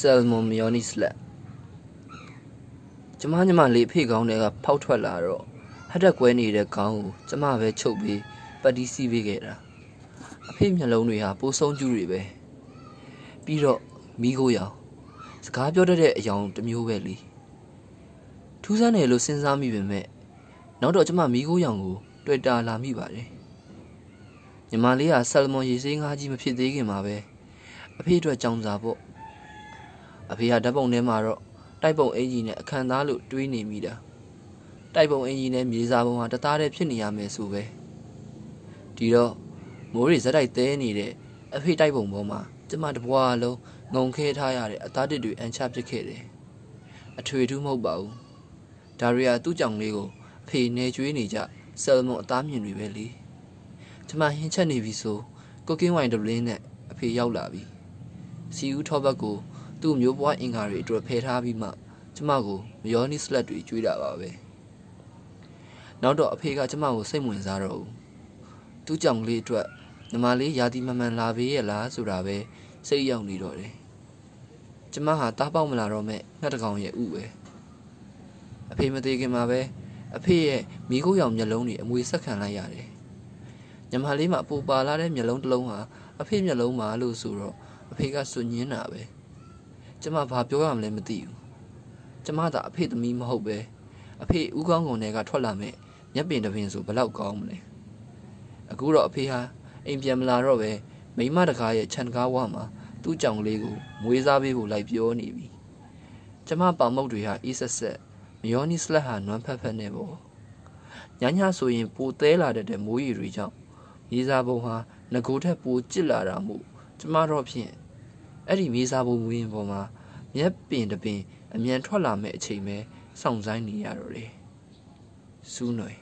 salmon mayonnaise လက်ကျမညမလေးဖေကောင်းတွေကဖောက်ထွက်လာတော့ဟက်တက်ကွဲနေတဲ့ခေါင်းကိုကျမပဲချုပ်ပြီးပတ်တီးစီးပေးခဲ့တာအဖေမျက်လုံးတွေဟာပိုဆုံးကျူးတွေပဲပြီးတော့မိခိုးရောင်စကားပြောတတ်တဲ့အယောင်တစ်မျိုးပဲလေထူးဆန်းတယ်လို့စဉ်းစားမိပေမဲ့နောက်တော့ကျမမိခိုးရောင်ကို တွေ့တာလာမိပါတယ်ညီမလေးကဆယ်လမွန်ရေဆေးငါးကြီးမဖြစ်သေးခင်မှာပဲအဖေအတွက်ကြောင်စာပေါ့ အဖေကဓာတ်ပုံထဲမှာတော့တိုက်ပုံအင်ကြီးနဲ့အခမ်းသားလို့တွေးနေမိတာတိုက်ပုံအင်ကြီးနဲ့မြေစာပုံဟာတသားတည်းဖြစ်နေရမယ်ဆိုပဲဒီတော့မိုးရီဇက်တိုက်သဲနေတဲ့အဖေတိုက်ပုံပေါ်မှာကျမတဘွားလုံးငုံခဲထားရတဲ့အသားတစ်တွေအန်ချပစ်ခဲ့တယ်အထွေထူးမဟုတ်ပါဘူးဒါရီယာသူ့ကြောင်လေးကိုအဖေနေကျွေးနေကြဆယ်လမွန်အသားမြင်တွေပဲလေကျမဟင်းချက်နေပြီဆိုကိုကင်းဝိုင်ဒလင်းနဲ့အဖေရောက်လာပြီစီဦးထောဘက်ကို သူ့မျိုးပွားအင်္ကာတွေအတွက်ဖယ်ထားပြီးမှကျမကိုမယောနီစလက်တွေကျွေးတာပါပဲနောက်တော့အဖေကကျမကိုစိတ်ဝင်စားတော့ဘူးသူ့ကြောင့်လေးအတွက်ညီမလေးရာသီမမှန်လာပေးရဲ့လားဆိုတာပဲစိတ်ရောက်နေတော့တယ်ကျမဟာတားပေါက်မလာတော့မဲ့ငှက်တကောင်ရဲ့ဥပဲအဖေမသေးခင်မှာပဲအဖေရဲ့မိခိုးရောင်မျက်လုံးတွေအမွေဆက်ခံလိုက်ရတယ်ညီမလေးမှာပူပါလာတဲ့မျက်လုံးတစ်လုံးဟာအဖေမျက်လုံးမှာလို့ဆိုတော့အဖေကစွညင်းတာပဲ ကျမဘာပြောရမလဲမသိဘူးကျမသာအဖေသမီးမဟုတ်ပဲအဖေဦးကောင်းကုန်တွေကထွက်လာမဲ့မျက်ပင်တစ်ပင်ဆိုဘလောက်ကောင်းမလဲအခုတော့အဖေဟာအိမ်ပြန်မလာတော့ပဲမိမတကားရဲ့ခြံကားဝမှာသူ့ကြောင်လေးကိုမွေးစားပေးဖို့လိုက်ပြောနေပြီကျမပါမုတ်တွေဟာအေးဆက်ဆက်မယောနီစလက်ဟာနွမ်းဖက်ဖက်နဲ့ပေါ့ညညဆိုရင်ပိုသေးလာတဲ့မိုးရီတွေကြောင့်မြေစာပုံဟာငကိုထက်ပိုကျစ်လာတာမို့ကျမတော့ဖြင့် အဲ့ဒီမြေစာပုံဝင်းပေါ်မှာမျက်ပင်တပင်အမြန်ထွက်လာမဲ့အချိန်ပဲစောင့်ဆိုင်နေရတော့တယ်စူးຫນွယ်